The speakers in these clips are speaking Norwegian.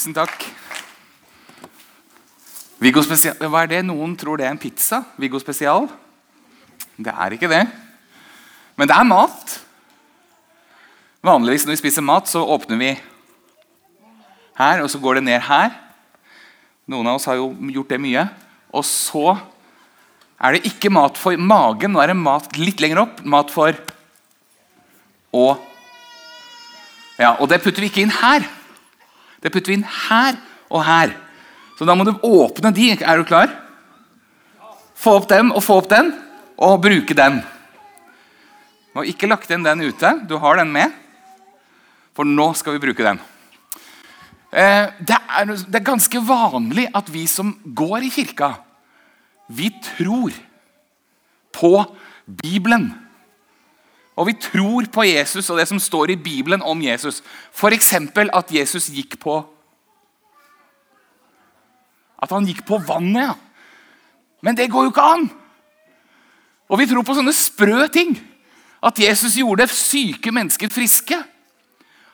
Tusen takk. Viggo spesial, Hva er det? Noen tror det er en pizza. Viggo spesial. Det er ikke det. Men det er mat. Vanligvis når vi spiser mat, så åpner vi her, og så går det ned her. Noen av oss har jo gjort det mye. Og så er det ikke mat for magen. Nå er det mat litt lenger opp. Mat for og Ja, Og det putter vi ikke inn her. Det putter vi inn her og her. Så da må du åpne de. Er du klar? Få opp dem og få opp den, og bruke den. Du har ikke lagt inn den ute. Du har den med. For nå skal vi bruke den. Eh, det er, det er ganske vanlig at vi som går i kirka, vi tror på Bibelen. Og vi tror på Jesus og det som står i Bibelen om Jesus. F.eks. at Jesus gikk på At han gikk på vannet. ja. Men det går jo ikke an! Og vi tror på sånne sprø ting. At Jesus gjorde syke mennesker friske.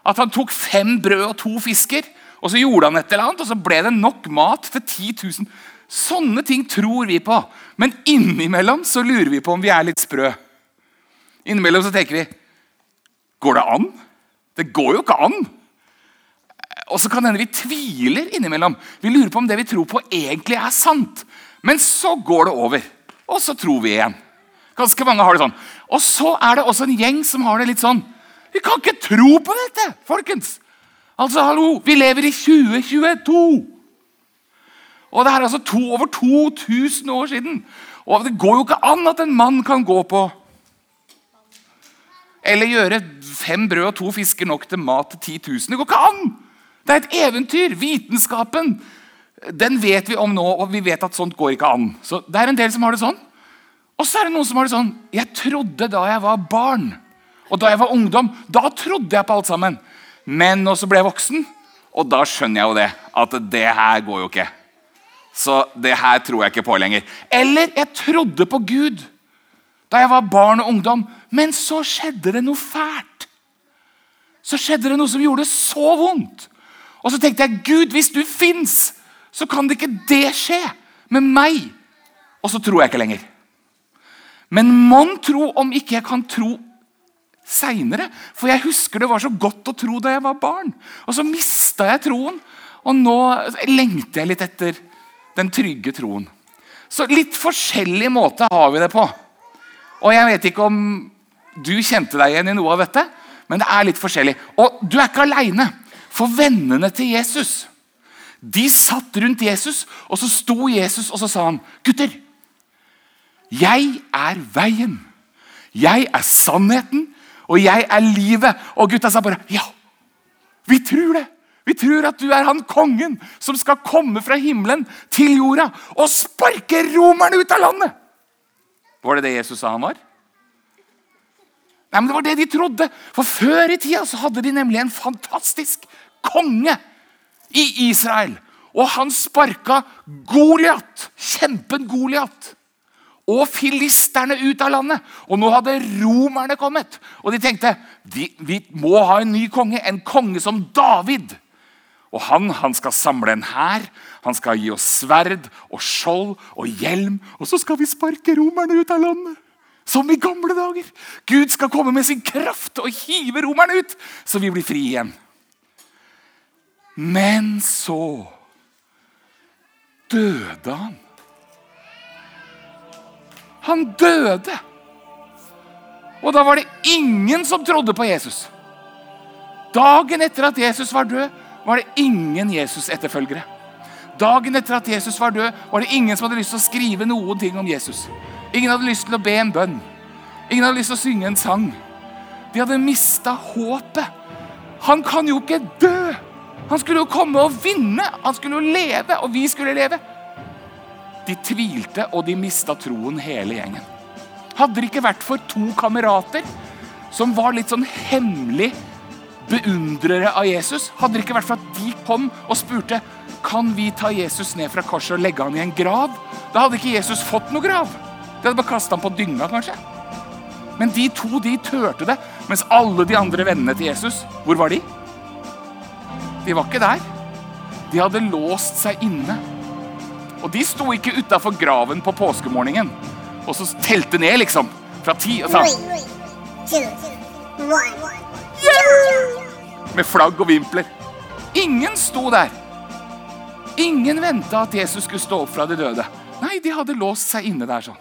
At han tok fem brød og to fisker, og så gjorde han et eller annet, og så ble det nok mat til 10 000. Sånne ting tror vi på. Men innimellom så lurer vi på om vi er litt sprø. Innimellom så tenker vi Går det an? Det går jo ikke an. Og så kan det hende vi tviler innimellom. Vi lurer på om det vi tror på, egentlig er sant. Men så går det over, og så tror vi igjen. Ganske mange har det sånn. Og så er det også en gjeng som har det litt sånn. Vi kan ikke tro på dette, folkens! Altså, hallo, Vi lever i 2022! Og det er altså to, over 2000 år siden. Og det går jo ikke an at en mann kan gå på eller gjøre fem brød og to fisker nok til mat til 10 000. Det går ikke an! Det er et eventyr. Vitenskapen den vet vi om nå, og vi vet at sånt går ikke an. Så Det er en del som har det sånn. Og så er det noen som har det sånn Jeg trodde da jeg var barn, og da jeg var ungdom, da trodde jeg på alt sammen. Men når så ble jeg voksen, og da skjønner jeg jo det. At det her går jo ikke. Så det her tror jeg ikke på lenger. Eller jeg trodde på Gud da jeg var barn og ungdom, men så skjedde det noe fælt. Så skjedde det noe som gjorde det så vondt. Og så tenkte jeg Gud, hvis du fins, så kan det ikke det skje med meg. Og så tror jeg ikke lenger. Men mon tro om ikke jeg kan tro seinere. For jeg husker det var så godt å tro da jeg var barn. Og så mista jeg troen. Og nå lengter jeg litt etter den trygge troen. Så litt forskjellig måte har vi det på. Og jeg vet ikke om du kjente deg igjen i noe av dette, men det er litt forskjellig. Og du er ikke aleine, for vennene til Jesus de satt rundt Jesus, og så sto Jesus og så sa han, gutter, jeg er veien, jeg er sannheten, og jeg er livet. Og gutta sa bare ja, vi tror det. Vi tror at du er han kongen som skal komme fra himmelen til jorda og sparke romerne ut av landet. Var det det Jesus sa han var? Nei, men Det var det de trodde. For Før i tida så hadde de nemlig en fantastisk konge i Israel. Og han sparka Goliat, kjempen Goliat, og filisterne ut av landet. Og nå hadde romerne kommet. Og de tenkte vi, vi må ha en ny konge, en konge som David. Og han, han skal samle en hær, han skal gi oss sverd og skjold og hjelm. Og så skal vi sparke romerne ut av landet. Som i gamle dager. Gud skal komme med sin kraft og hive romerne ut, så vi blir fri igjen. Men så døde han. Han døde. Og da var det ingen som trodde på Jesus. Dagen etter at Jesus var død, var det ingen Jesus-etterfølgere. Dagen etter at Jesus var død, var det ingen som hadde lyst til å skrive noen ting om Jesus. Ingen hadde lyst til å be en bønn. Ingen hadde lyst til å synge en sang. De hadde mista håpet. Han kan jo ikke dø! Han skulle jo komme og vinne. Han skulle jo leve, og vi skulle leve. De tvilte, og de mista troen, hele gjengen. Hadde det ikke vært for to kamerater som var litt sånn hemmelig beundrere av Jesus, hadde det ikke vært for at de kom og spurte kan vi ta Jesus ned fra korset og legge han i en grav, da hadde ikke Jesus fått noe grav. De hadde bare kasta han på dynga, kanskje. Men de to de turte det, mens alle de andre vennene til Jesus, hvor var de? De var ikke der. De hadde låst seg inne. Og de sto ikke utafor graven på påskemorgenen og så telte ned, liksom. Fra ti og sa one. Med flagg og vimpler. Ingen sto der. Ingen venta at Jesus skulle stå opp fra de døde. Nei, de hadde låst seg inne der sånn.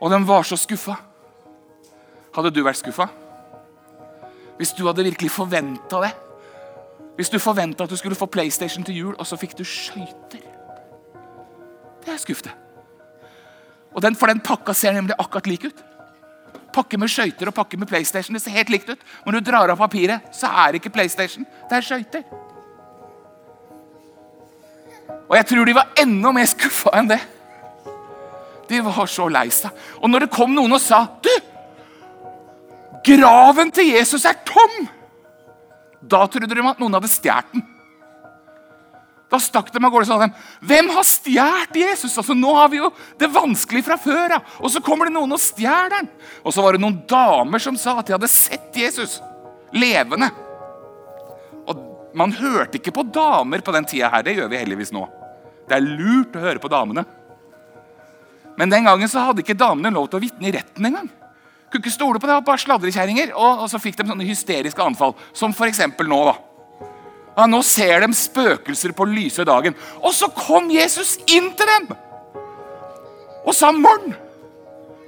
Og de var så skuffa. Hadde du vært skuffa? Hvis du hadde virkelig forventa det? Hvis du forventa at du skulle få PlayStation til jul, og så fikk du skøyter? Det er skuffende. Og den, For den pakka ser nemlig akkurat lik ut. Pakke med skøyter og pakke med PlayStation. Det ser helt likt ut. Når du drar av papiret, så er det ikke PlayStation, det er skøyter. Og jeg tror de var enda mer skuffa enn det. De var så lei seg. Og når det kom noen og sa Du! Graven til Jesus er tom! Da trodde de at noen hadde stjålet den. Da stakk de av gårde og sa dem, Hvem har stjålet Jesus? Altså, nå har vi jo det vanskelig fra før av. Og så kommer det noen og stjeler den. Og så var det noen damer som sa at de hadde sett Jesus levende. Og man hørte ikke på damer på den tida her. Det gjør vi heldigvis nå. Det er lurt å høre på damene. Men den gangen så hadde ikke damene lov til å vitne i retten engang. Kunne ikke stole på det, bare sladrekjerringer. Og, og så fikk de sånne hysteriske anfall. Som f.eks. nå. da. Ja, nå ser de spøkelser på lyse dagen. Og så kom Jesus inn til dem og sa 'morn'.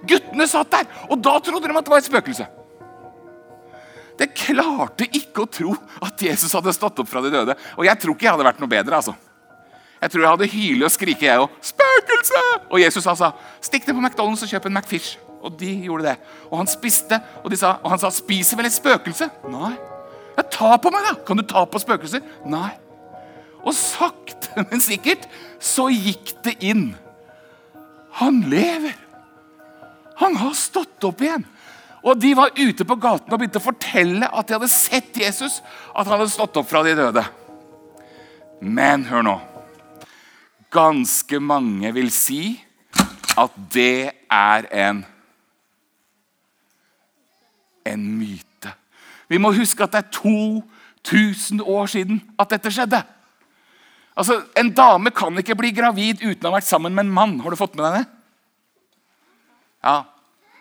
Guttene satt der, og da trodde de at det var et spøkelse. Det klarte ikke å tro at Jesus hadde stått opp fra de døde. Og jeg tror ikke jeg hadde vært noe bedre. altså. Jeg tror jeg hadde hylet og skrike, jeg òg. 'Spøkelse!' Og Jesus sa 'Stikk ned på McDonald's og kjøp en McFish'. Og de gjorde det. Og han spiste, og, de sa, og han sa 'Spiser vel et spøkelse?' Nei. Ja, ta på meg, da! Kan du ta på spøkelser? Nei. Og sakte, men sikkert så gikk det inn. Han lever. Han har stått opp igjen. Og de var ute på gaten og begynte å fortelle at de hadde sett Jesus, at han hadde stått opp fra de døde. Men hør nå. Ganske mange vil si at det er en en myte. Vi må huske at det er 2000 år siden at dette skjedde. Altså, En dame kan ikke bli gravid uten å ha vært sammen med en mann. Har du fått med deg det? Ja.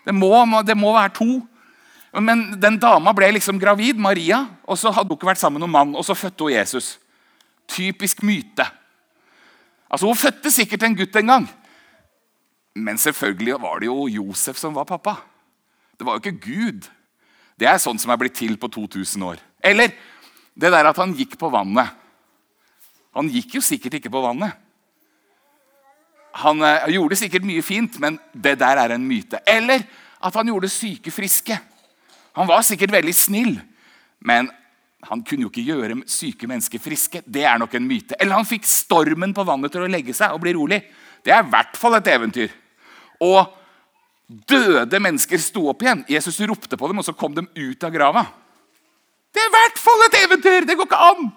Det må, det må være to. Men den dama ble liksom gravid, Maria, og så hadde hun ikke vært sammen med noen mann. Og så fødte hun Jesus. Typisk myte. Altså, Hun fødte sikkert en gutt en gang. Men selvfølgelig var det jo Josef som var pappa. Det var jo ikke Gud. Det er sånn som er blitt til på 2000 år. Eller det der at han gikk på vannet. Han gikk jo sikkert ikke på vannet. Han eh, gjorde sikkert mye fint, men det der er en myte. Eller at han gjorde syke friske. Han var sikkert veldig snill, men han kunne jo ikke gjøre syke mennesker friske. Det er nok en myte. Eller han fikk stormen på vannet til å legge seg og bli rolig. Det er i hvert fall et eventyr. Og Døde mennesker sto opp igjen. Jesus ropte på dem, og så kom de ut av grava. Det er i hvert fall et eventyr! Det går ikke an!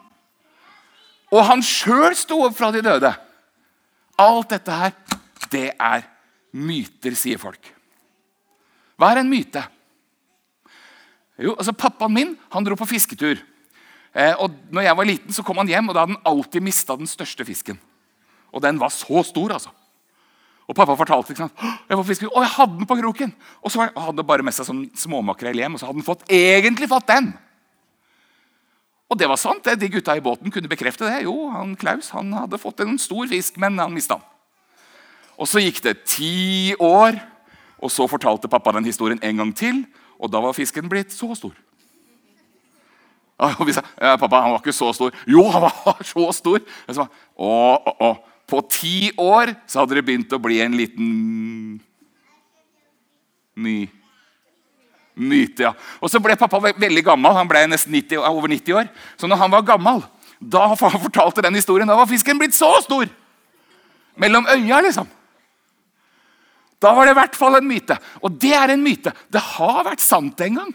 Og han sjøl sto opp fra de døde. Alt dette her, det er myter, sier folk. Hva er en myte? Jo, altså Pappaen min han dro på fisketur. Eh, og når jeg var liten, så kom han hjem, og da hadde han alltid mista den største fisken. Og den var så stor, altså. Og pappa fortalte ikke sant? Jeg var fisker, og jeg hadde den på kroken. Og så hadde han bare med seg sånn småmakrell hjem, og så hadde han fått, egentlig fått den. Og det var sant. De gutta i båten kunne bekrefte det. Jo, han Klaus han hadde fått en stor fisk, men han mista den. Og Så gikk det ti år, og så fortalte pappa den historien en gang til. Og da var fisken blitt så stor. Og vi sa ja, pappa han var ikke så stor. Jo, han var så stor. Og sa, å, å, å. På ti år så hadde det begynt å bli en liten my. myte. ja. Og Så ble pappa veldig gammel. Han ble nesten 90, over 90 år. Så når han var gammel, da han fortalte den historien, da var fisken blitt så stor! Mellom øya, liksom. Da var det i hvert fall en myte. Og det er en myte. Det har vært sant en gang.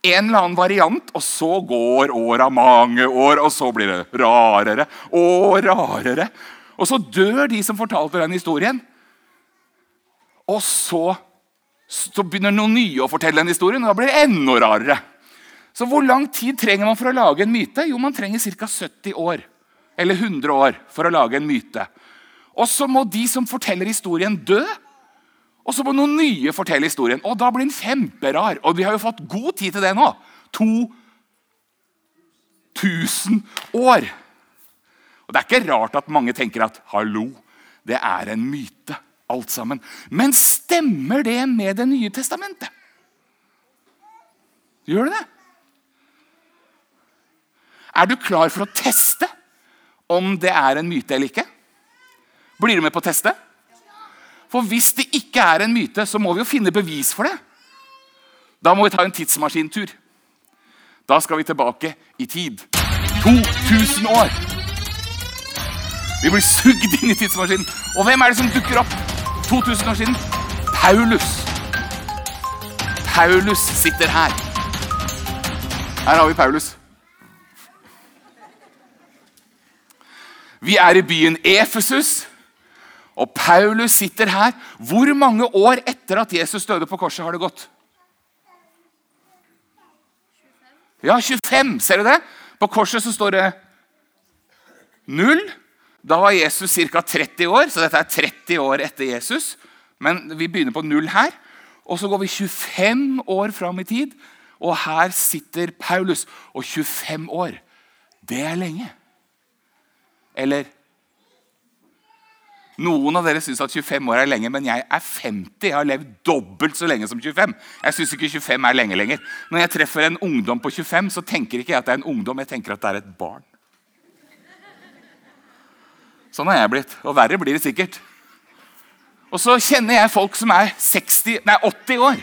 En eller annen variant, og så går åra mange år, og så blir det rarere og rarere. Og så dør de som fortalte den historien. Og så, så begynner noen nye å fortelle den historien, og da blir det enda rarere. Så hvor lang tid trenger man for å lage en myte? Jo, man trenger ca. 70 år. Eller 100 år for å lage en myte. Og så må de som forteller historien, dø. Og så må noen nye fortelle historien. Og da blir den kjemperar. Og vi har jo fått god tid til det nå. 2000 år. Og Det er ikke rart at mange tenker at hallo, det er en myte, alt sammen. Men stemmer det med Det nye testamentet? Gjør det det? Er du klar for å teste om det er en myte eller ikke? Blir du med på å teste? For hvis det ikke er en myte, så må vi jo finne bevis for det. Da må vi ta en tidsmaskintur. Da skal vi tilbake i tid. 2000 år. Vi blir sugd inn i tidsmaskinen. Og hvem er det som dukker opp 2000 år siden? Paulus. Paulus sitter her. Her har vi Paulus. Vi er i byen Efesus, og Paulus sitter her. Hvor mange år etter at Jesus døde på korset, har det gått? Ja, 25. Ser du det? På korset så står det null. Da var Jesus ca. 30 år, så dette er 30 år etter Jesus. Men vi begynner på null her. Og så går vi 25 år fram i tid, og her sitter Paulus. Og 25 år, det er lenge. Eller Noen av dere syns at 25 år er lenge, men jeg er 50. Jeg har levd dobbelt så lenge som 25. Jeg syns ikke 25 er lenge lenger. Når jeg treffer en ungdom på 25, så tenker ikke jeg at det er en ungdom, jeg tenker at det er et barn. Sånn har jeg blitt. Og verre blir det sikkert. Og så kjenner jeg folk som er 60, nei, 80 år,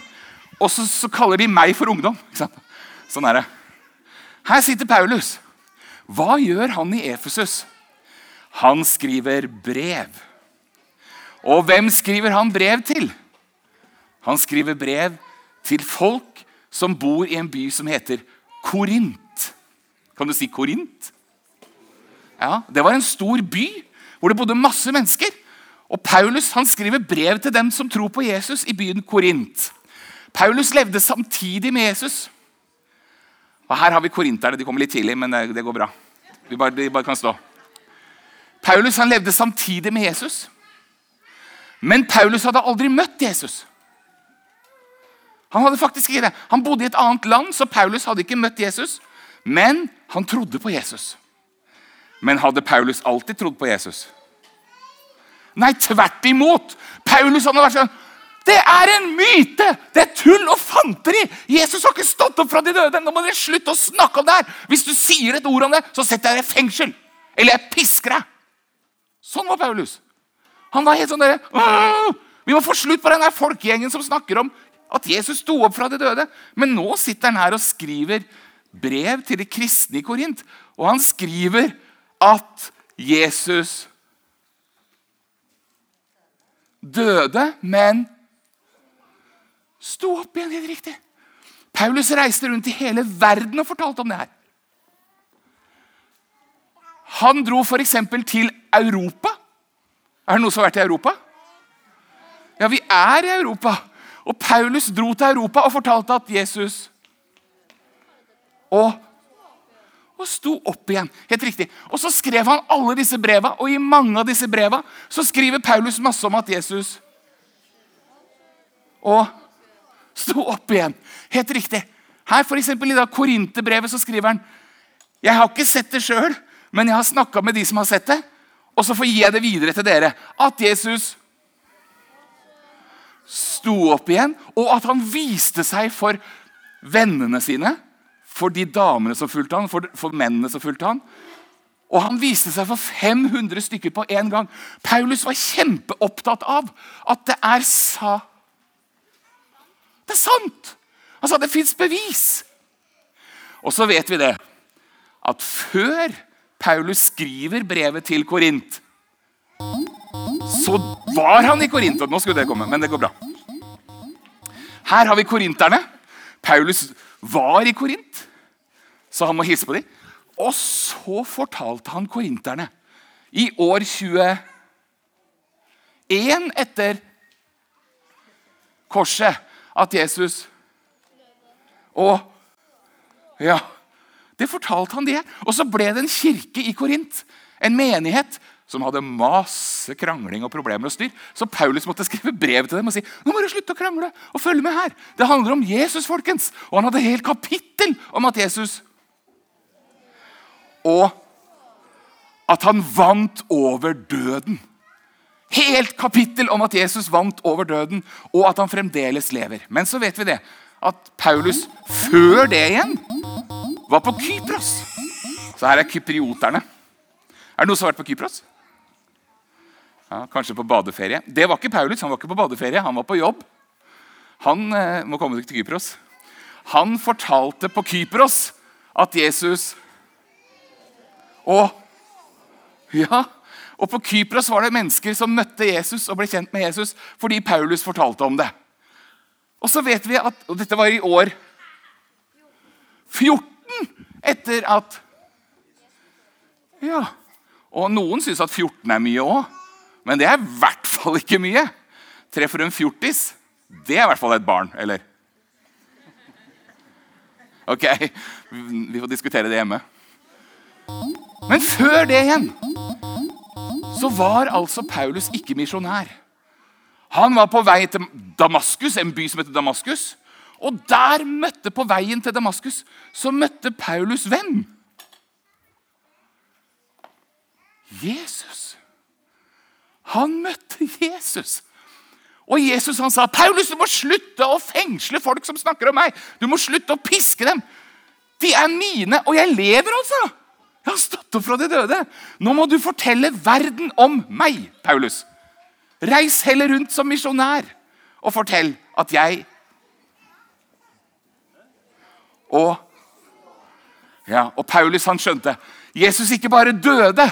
og så, så kaller de meg for ungdom. Sånn er det. Her sitter Paulus. Hva gjør han i Efesus? Han skriver brev. Og hvem skriver han brev til? Han skriver brev til folk som bor i en by som heter Korint. Kan du si Korint? Ja, Det var en stor by hvor det bodde masse mennesker. Og Paulus han skriver brev til dem som tror på Jesus i byen Korint. Paulus levde samtidig med Jesus. Og Her har vi korinterne. De kommer litt tidlig, men det, det går bra. Vi bare, de bare kan stå. Paulus han levde samtidig med Jesus. Men Paulus hadde aldri møtt Jesus. Han hadde faktisk ikke det. Han bodde i et annet land, så Paulus hadde ikke møtt Jesus. Men han trodde på Jesus. Men hadde Paulus alltid trodd på Jesus? Nei, tvert imot! Paulus hadde vært sånn Det er en myte! Det er tull og fanteri! Jesus har ikke stått opp fra de døde! Nå må dere slutte å snakke om det her! Hvis du sier et ord om det, så setter jeg deg i fengsel! Eller jeg pisker deg! Sånn var Paulus. Han var helt sånn der, Vi må få slutt på den der folkegjengen som snakker om at Jesus sto opp fra de døde. Men nå sitter han her og skriver brev til de kristne i Korint. Og han skriver at Jesus døde, men sto opp igjen. Helt riktig. Paulus reiste rundt i hele verden og fortalte om det her. Han dro f.eks. til Europa er det noen som har vært i Europa? Ja, vi er i Europa. Og Paulus dro til Europa og fortalte at Jesus og, og sto opp igjen. Helt riktig. Og så skrev han alle disse breva, og i mange av disse breva så skriver Paulus masse om at Jesus og sto opp igjen. Helt riktig. Her for eksempel, I Korinterbrevet så skriver han jeg har ikke sett det sjøl, men jeg har snakka med de som har sett det. Og så får jeg det videre til dere. At Jesus sto opp igjen, og at han viste seg for vennene sine. For de damene som fulgte han, for, for mennene som fulgte han. Og han viste seg for 500 stykker på én gang. Paulus var kjempeopptatt av at det er sa Det er sant! Han sa det fins bevis. Og så vet vi det at før Paulus skriver brevet til Korint, så var han i Korint. Nå skulle det komme, men det går bra. Her har vi korinterne. Paulus var i Korint, så han må hilse på dem. Og så fortalte han korinterne i år 21 etter korset at Jesus og Ja, det fortalte han det. Og så ble det en kirke i Korint. En menighet som hadde masse krangling og problemer og styr. Så Paulus måtte skrive brev til dem og si nå må dere slutte å krangle og følge med her. Det handler om Jesus, folkens. Og han hadde helt kapittel om at Jesus Og at han vant over døden. Helt kapittel om at Jesus vant over døden, og at han fremdeles lever. Men så vet vi det, at Paulus før det igjen var på Kypros. Så her er kyprioterne. Er det noen som har vært på Kypros? Ja, kanskje på badeferie. Det var ikke Paulus. Han var ikke på badeferie, han var på jobb. Han eh, må komme til Kypros. Han fortalte på Kypros at Jesus Og ja, og På Kypros var det mennesker som møtte Jesus og ble kjent med Jesus fordi Paulus fortalte om det. Og så vet vi at, og Dette var i år 14 etter at Ja. Og noen syns at 14 er mye òg, men det er i hvert fall ikke mye. Treffer du en fjortis, det er i hvert fall et barn, eller? Ok, vi får diskutere det hjemme. Men før det igjen så var altså Paulus ikke misjonær. Han var på vei til Damaskus, en by som heter Damaskus. Og der møtte på veien til Damaskus så møtte Paulus hvem? Jesus. Han møtte Jesus. Og Jesus han sa, 'Paulus, du må slutte å fengsle folk som snakker om meg.' 'Du må slutte å piske dem. De er mine, og jeg lever, altså.' 'Jeg har stått opp fra de døde.' 'Nå må du fortelle verden om meg, Paulus.' 'Reis heller rundt som misjonær og fortell at jeg' Og, ja, og Paulus han skjønte Jesus ikke bare døde.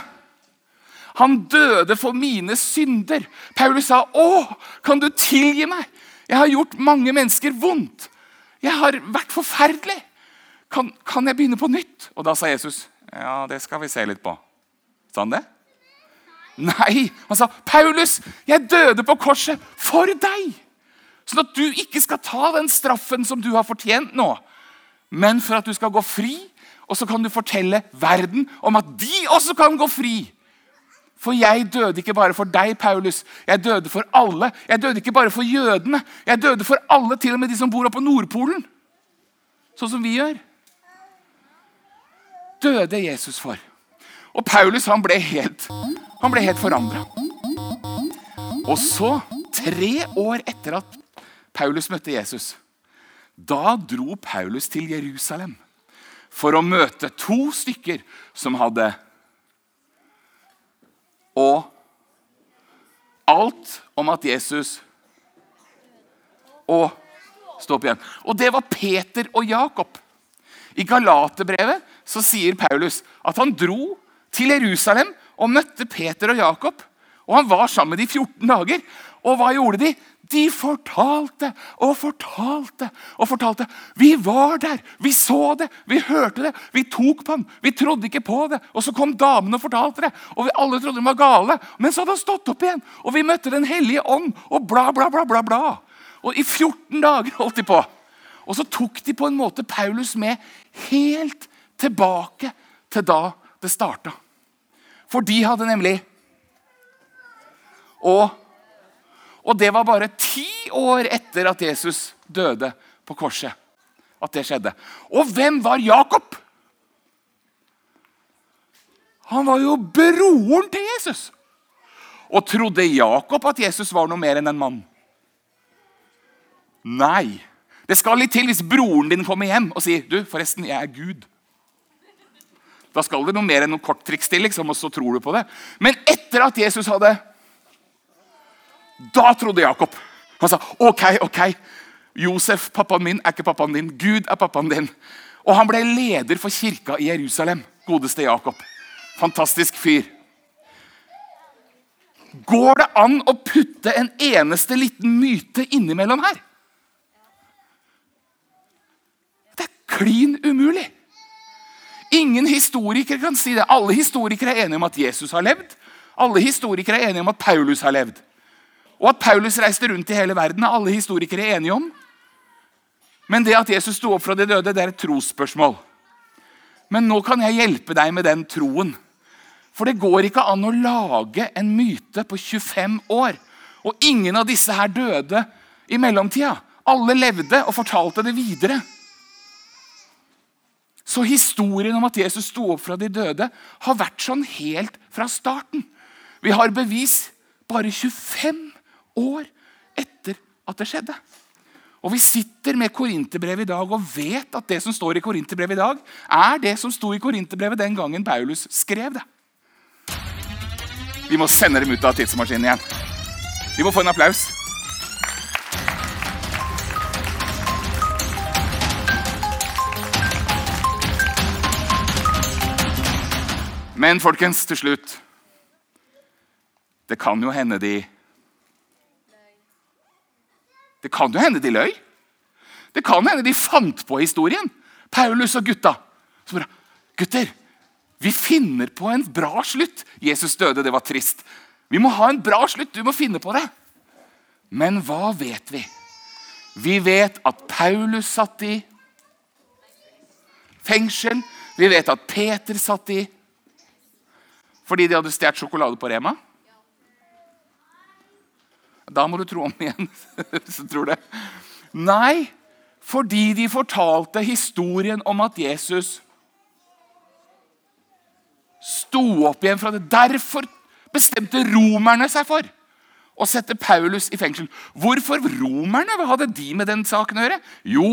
Han døde for mine synder. Paulus sa, 'Å, kan du tilgi meg? Jeg har gjort mange mennesker vondt. Jeg har vært forferdelig. Kan, kan jeg begynne på nytt?' Og da sa Jesus, 'Ja, det skal vi se litt på.' Sa han det? Nei, han sa, 'Paulus, jeg døde på korset for deg.' Sånn at du ikke skal ta den straffen som du har fortjent nå, men for at du skal gå fri. Og så kan du fortelle verden om at de også kan gå fri. For jeg døde ikke bare for deg, Paulus. Jeg døde for alle. Jeg døde ikke bare for jødene. Jeg døde for alle, til og med de som bor oppe på Nordpolen. Sånn som vi gjør. Døde Jesus for. Og Paulus han ble helt, han helt forandra. Og så, tre år etter at Paulus møtte Jesus, da dro Paulus til Jerusalem for å møte to stykker som hadde Og alt om at Jesus Og Stå opp igjen. Og det var Peter og Jakob. I Galaterbrevet så sier Paulus at han dro til Jerusalem og møtte Peter og Jakob. Og Han var sammen med de 14 dager. Og hva gjorde de? De fortalte og fortalte og fortalte. Vi var der, vi så det, vi hørte det, vi tok på den. Vi trodde ikke på det. Og så kom damene og fortalte det. Og vi alle trodde de var gale. Men så hadde han stått opp igjen, og vi møtte Den hellige ånd. Og bla, bla, bla, bla, bla. Og i 14 dager holdt de på. Og så tok de på en måte Paulus med helt tilbake til da det starta. For de hadde nemlig og, og det var bare ti år etter at Jesus døde på korset. At det skjedde. Og hvem var Jakob? Han var jo broren til Jesus. Og trodde Jakob at Jesus var noe mer enn en mann? Nei. Det skal litt til hvis broren din kommer hjem og sier du, forresten, jeg er Gud. Da skal det noe mer enn noen korttriks til, liksom, og så tror du på det. Men etter at Jesus hadde Da trodde Jakob. Han sa OK, OK. Josef, pappaen min, er ikke pappaen din. Gud er pappaen din. Og han ble leder for kirka i Jerusalem. Godeste Jakob. Fantastisk fyr. Går det an å putte en eneste liten myte innimellom her? Det er klin umulig. Ingen historikere kan si det. Alle historikere er enige om at Jesus har levd. Alle historikere er enige om at Paulus har levd. Og at Paulus reiste rundt i hele verden, er alle historikere enige om. Men det at Jesus sto opp fra de døde, det er et trosspørsmål. Men nå kan jeg hjelpe deg med den troen. For det går ikke an å lage en myte på 25 år. Og ingen av disse her døde i mellomtida. Alle levde og fortalte det videre. Så historien om at Jesus sto opp fra de døde, har vært sånn helt fra starten. Vi har bevis bare 25 år etter at det skjedde. Og Vi sitter med Korinterbrevet i dag og vet at det som står i Korinterbrevet i dag, er det som sto i Korinterbrevet den gangen Paulus skrev det. Vi må sende dem ut av tidsmaskinen igjen. Vi må få en applaus. Men folkens, til slutt Det kan jo hende de Det kan jo hende de løy. Det kan hende de fant på historien. Paulus og gutta. Så bare, Gutter, vi finner på en bra slutt. Jesus døde, det var trist. Vi må ha en bra slutt. Du må finne på det. Men hva vet vi? Vi vet at Paulus satt i fengsel. Vi vet at Peter satt i fordi de hadde stjålet sjokolade på Rema. Da må du tro om igjen. hvis du tror det. Nei, fordi de fortalte historien om at Jesus sto opp igjen fra det. Derfor bestemte romerne seg for å sette Paulus i fengsel. Hvorfor romerne? Hva hadde de med den saken å gjøre? Jo,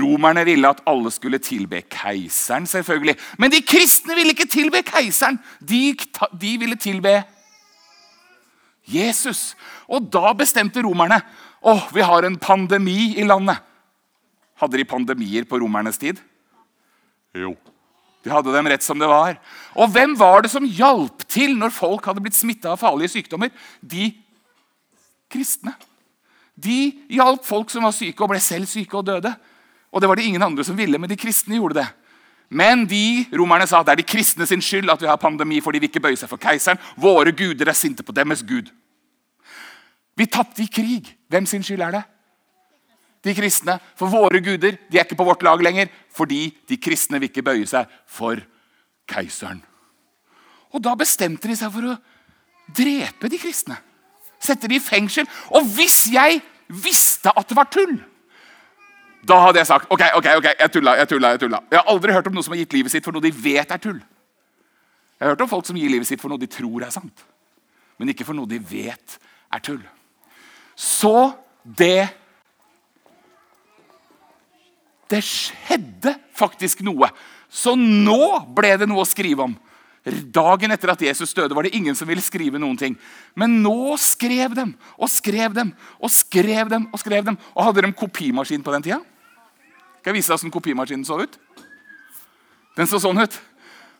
romerne ville at alle skulle tilbe keiseren, selvfølgelig. Men de kristne ville ikke tilbe keiseren. De, de ville tilbe Jesus. Og da bestemte romerne å, vi har en pandemi i landet. Hadde de pandemier på romernes tid? Jo. De hadde dem rett som det var. Og hvem var det som hjalp til når folk hadde blitt smitta av farlige sykdommer? De kristne. De hjalp folk som var syke og ble selv syke og døde. Og det var det ingen andre som ville, men de kristne gjorde det. Men de romerne sa det er de kristne sin skyld at vi har pandemi, for de vil ikke bøye seg for keiseren. Våre guder er sinte på deres gud. Vi tapte i krig. Hvem sin skyld er det? De kristne. For våre guder de er ikke på vårt lag lenger fordi de kristne vil ikke bøye seg for keiseren. Og Da bestemte de seg for å drepe de kristne. Sette de i fengsel. Og hvis jeg visste at det var tull, da hadde jeg sagt ok, ok, ok, jeg tulla. Jeg tulla, jeg tulla. Jeg har aldri hørt om noen som har gitt livet sitt for noe de vet er tull. Jeg har hørt om folk som gir livet sitt for noe de tror er sant, men ikke for noe de vet er tull. Så det Det skjedde faktisk noe. Så nå ble det noe å skrive om. Dagen etter at Jesus døde, var det ingen som ville skrive noen ting. Men nå skrev dem og skrev dem og skrev dem. Og skrev dem. Og hadde de kopimaskin på den tida? Skal jeg vise deg hvordan kopimaskinen så ut? Den så sånn ut.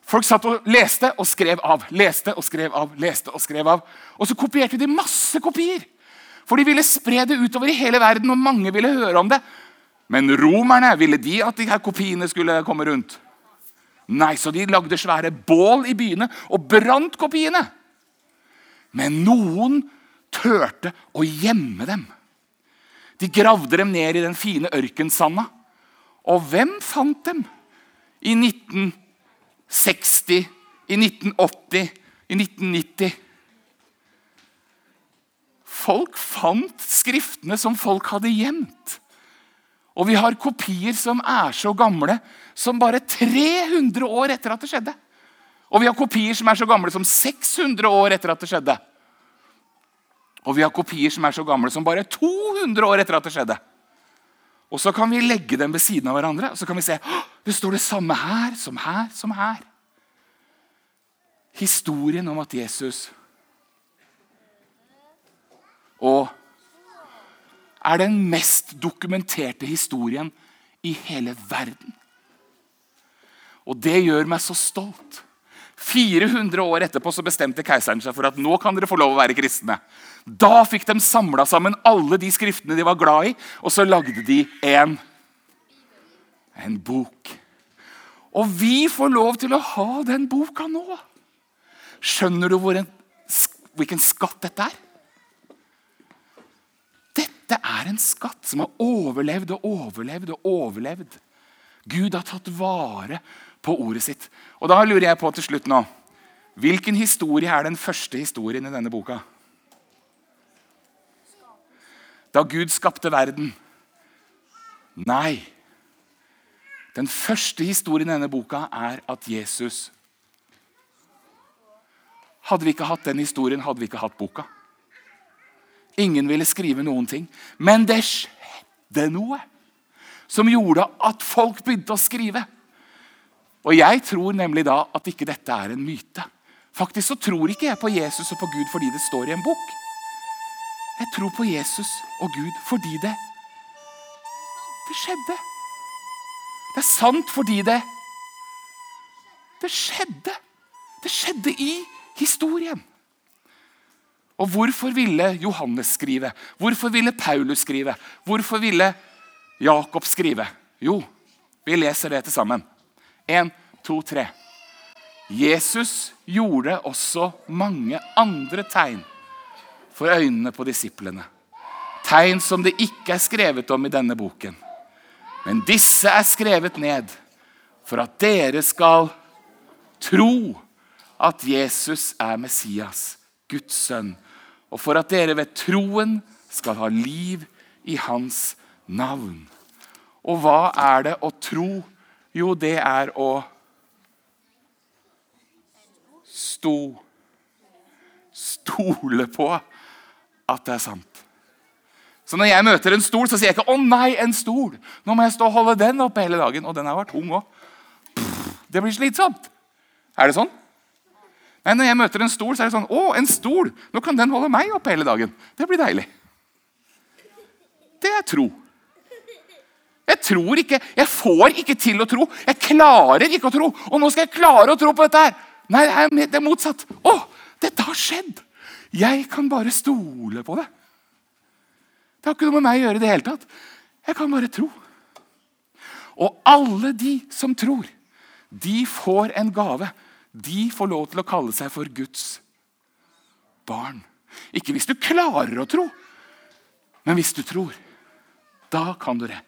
Folk satt og leste og skrev av. Leste og skrev av, leste og skrev av. Og så kopierte de masse kopier. For de ville spre det utover i hele verden, og mange ville høre om det. Men romerne ville de at de her kopiene skulle komme rundt. Nei, så de lagde svære bål i byene og brant kopiene. Men noen turte å gjemme dem. De gravde dem ned i den fine ørkensanda. Og hvem fant dem? I 1960, i 1980, i 1990. Folk fant skriftene som folk hadde gjemt. Og vi har kopier som er så gamle som bare 300 år etter at det skjedde. Og vi har kopier som er så gamle som 600 år etter at det skjedde. Og vi har kopier som er så gamle som bare 200 år etter at det skjedde. Og så kan vi legge dem ved siden av hverandre og så kan vi se det står det samme her som her som her. Historien om at Jesus og er den mest dokumenterte historien i hele verden. Og det gjør meg så stolt. 400 år etterpå så bestemte keiseren seg for at nå kan dere få lov å være kristne. Da fikk de samla sammen alle de skriftene de var glad i, og så lagde de en, en bok. Og vi får lov til å ha den boka nå. Skjønner du en, hvilken skatt dette er? Dette er en skatt som har overlevd og overlevd og overlevd. Gud har tatt vare på ordet sitt. Og da lurer jeg på til slutt nå Hvilken historie er den første historien i denne boka? Da Gud skapte verden. Nei. Den første historien i denne boka er at Jesus Hadde vi ikke hatt den historien, hadde vi ikke hatt boka. Ingen ville skrive noen ting. Men det skjedde noe som gjorde at folk begynte å skrive. Og jeg tror nemlig da at ikke dette er en myte. Faktisk så tror ikke jeg på Jesus og på Gud fordi det står i en bok. Jeg tror på Jesus og Gud fordi det Det skjedde. Det er sant fordi det Det skjedde. Det skjedde i historien. Og hvorfor ville Johannes skrive? Hvorfor ville Paulus skrive? Hvorfor ville Jakob skrive? Jo, vi leser det til sammen. Én, to, tre. Jesus gjorde også mange andre tegn for øynene på disiplene. Tegn som det ikke er skrevet om i denne boken. Men disse er skrevet ned for at dere skal tro at Jesus er Messias, Guds sønn, og for at dere ved troen skal ha liv i hans navn. Og hva er det å tro? Jo, det er å sto Stole på at det er sant. Så når jeg møter en stol, så sier jeg ikke 'Å nei, en stol'. Nå må jeg stå og holde den oppe hele dagen. Og den har vært tung òg. Det blir slitsomt. Er det sånn? Nei, Når jeg møter en stol, så er det sånn 'Å, en stol! Nå kan den holde meg oppe hele dagen.' Det blir deilig. Det er tro. Jeg tror ikke, jeg får ikke til å tro. Jeg klarer ikke å tro. Og nå skal jeg klare å tro på dette her. Nei, det er motsatt. Å, dette har skjedd. Jeg kan bare stole på det. Det har ikke noe med meg å gjøre i det hele tatt. Jeg kan bare tro. Og alle de som tror, de får en gave. De får lov til å kalle seg for Guds barn. Ikke hvis du klarer å tro, men hvis du tror. Da kan du det.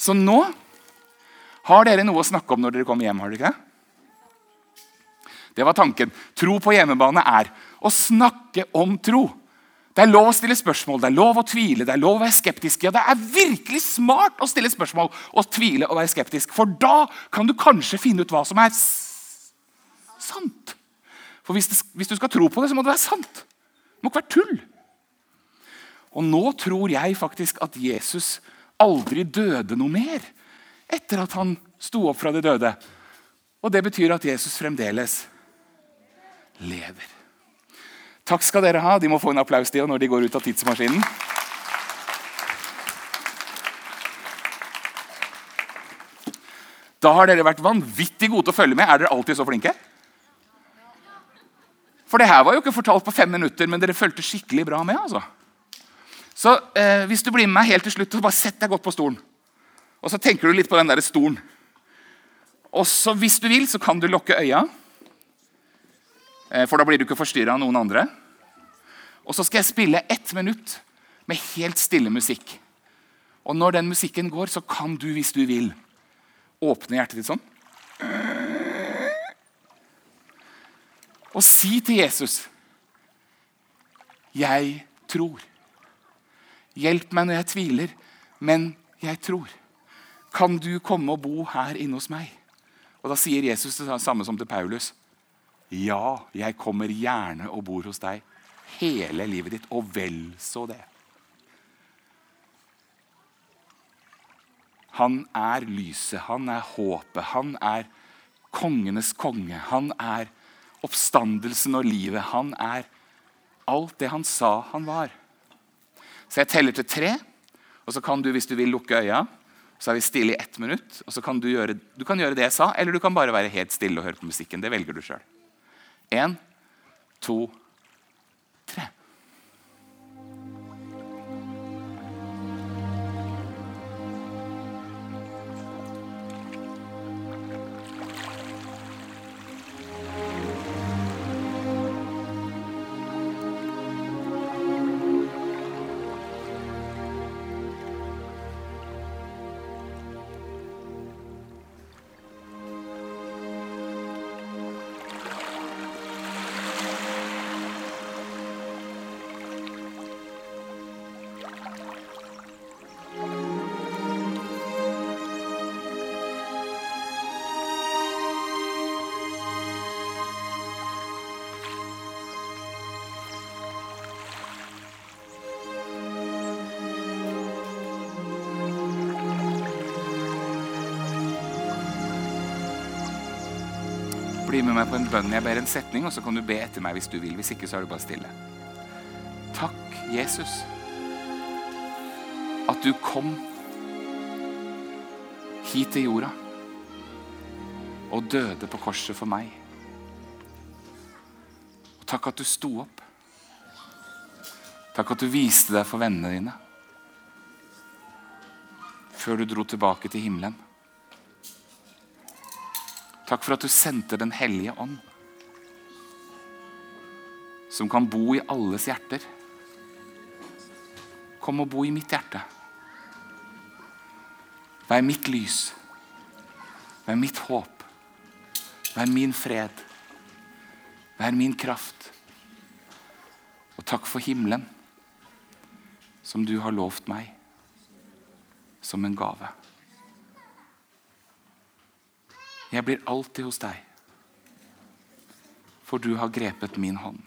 Så nå har dere noe å snakke om når dere kommer hjem. har dere ikke det? Det var tanken. Tro på hjemmebane er å snakke om tro. Det er lov å stille spørsmål, det er lov å tvile, det er lov å være skeptisk. Ja, Det er virkelig smart å stille spørsmål og tvile og være skeptisk. For da kan du kanskje finne ut hva som er sant. For hvis, det, hvis du skal tro på det, så må det være sant. Det må ikke være tull. Og nå tror jeg faktisk at Jesus aldri døde noe mer etter at han sto opp fra de døde. Og det betyr at Jesus fremdeles lever. Takk skal dere ha. De må få en applaus til når de går ut av tidsmaskinen. Da har dere vært vanvittig gode til å følge med. Er dere alltid så flinke? For det her var jo ikke fortalt på fem minutter, men dere fulgte skikkelig bra med. altså. Så eh, hvis du blir med meg helt til slutt, så bare sett deg godt på stolen. Og så tenker du litt på den der stolen. Og så hvis du vil, så kan du lukke øya. Eh, for da blir du ikke forstyrra av noen andre. Og så skal jeg spille ett minutt med helt stille musikk. Og når den musikken går, så kan du, hvis du vil, åpne hjertet ditt sånn. Og si til Jesus Jeg tror. Hjelp meg når jeg tviler, men jeg tror. Kan du komme og bo her inne hos meg? Og Da sier Jesus det samme som til Paulus. Ja, jeg kommer gjerne og bor hos deg hele livet ditt, og vel så det. Han er lyset, han er håpet, han er kongenes konge. Han er oppstandelsen og livet. Han er alt det han sa han var. Så jeg teller til tre, og så kan du hvis du vil lukke øya. Så er vi stille i ett minutt. og så kan Du gjøre, du kan gjøre det jeg sa, eller du kan bare være helt stille og høre på musikken. Det velger du sjøl. Én, to, tre. Med meg på en bønn. Jeg ber en setning, og så kan du be etter meg hvis du vil. Hvis ikke, så er du bare stille. Takk, Jesus, at du kom hit til jorda og døde på korset for meg. Og takk at du sto opp. Takk at du viste deg for vennene dine før du dro tilbake til himmelen. Takk for at du sendte Den hellige ånd, som kan bo i alles hjerter. Kom og bo i mitt hjerte. Vær mitt lys. Vær mitt håp. Vær min fred. Vær min kraft. Og takk for himmelen, som du har lovt meg som en gave. Jeg blir alltid hos deg, for du har grepet min hånd.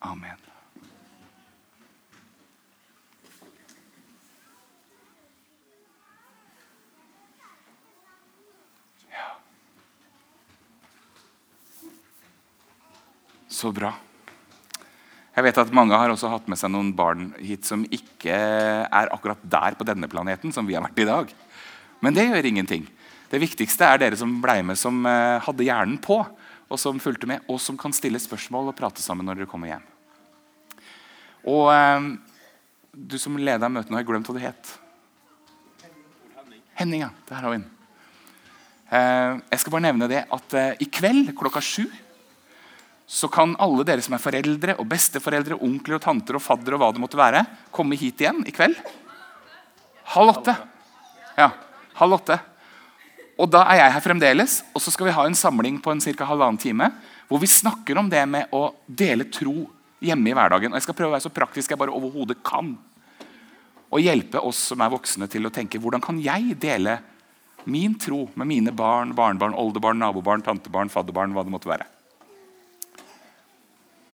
Amen. Ja. Så bra. Jeg vet at Mange har også hatt med seg noen barn hit som ikke er akkurat der på denne planeten som vi har vært i dag. Men det gjør ingenting. Det viktigste er dere som ble med, som eh, hadde hjernen på, og som fulgte med, og som kan stille spørsmål og prate sammen når dere kommer hjem. Og eh, du som leda møtet, nå har glemt hva du het. Henning, ja. Der har vi den. Eh, jeg skal bare nevne det at eh, i kveld klokka sju så kan alle dere som er foreldre og besteforeldre, onkler og tanter og fadder og hva det måtte være, komme hit igjen i kveld. Halv åtte. Ja, halv åtte. Og da er jeg her fremdeles, og så skal vi ha en samling på en cirka halvannen time hvor vi snakker om det med å dele tro hjemme i hverdagen. Og Jeg skal prøve å være så praktisk jeg bare overhodet kan. Og hjelpe oss som er voksne til å tenke hvordan kan jeg dele min tro med mine barn, barnebarn, oldebarn, nabobarn, tantebarn, fadderbarn, hva det måtte være.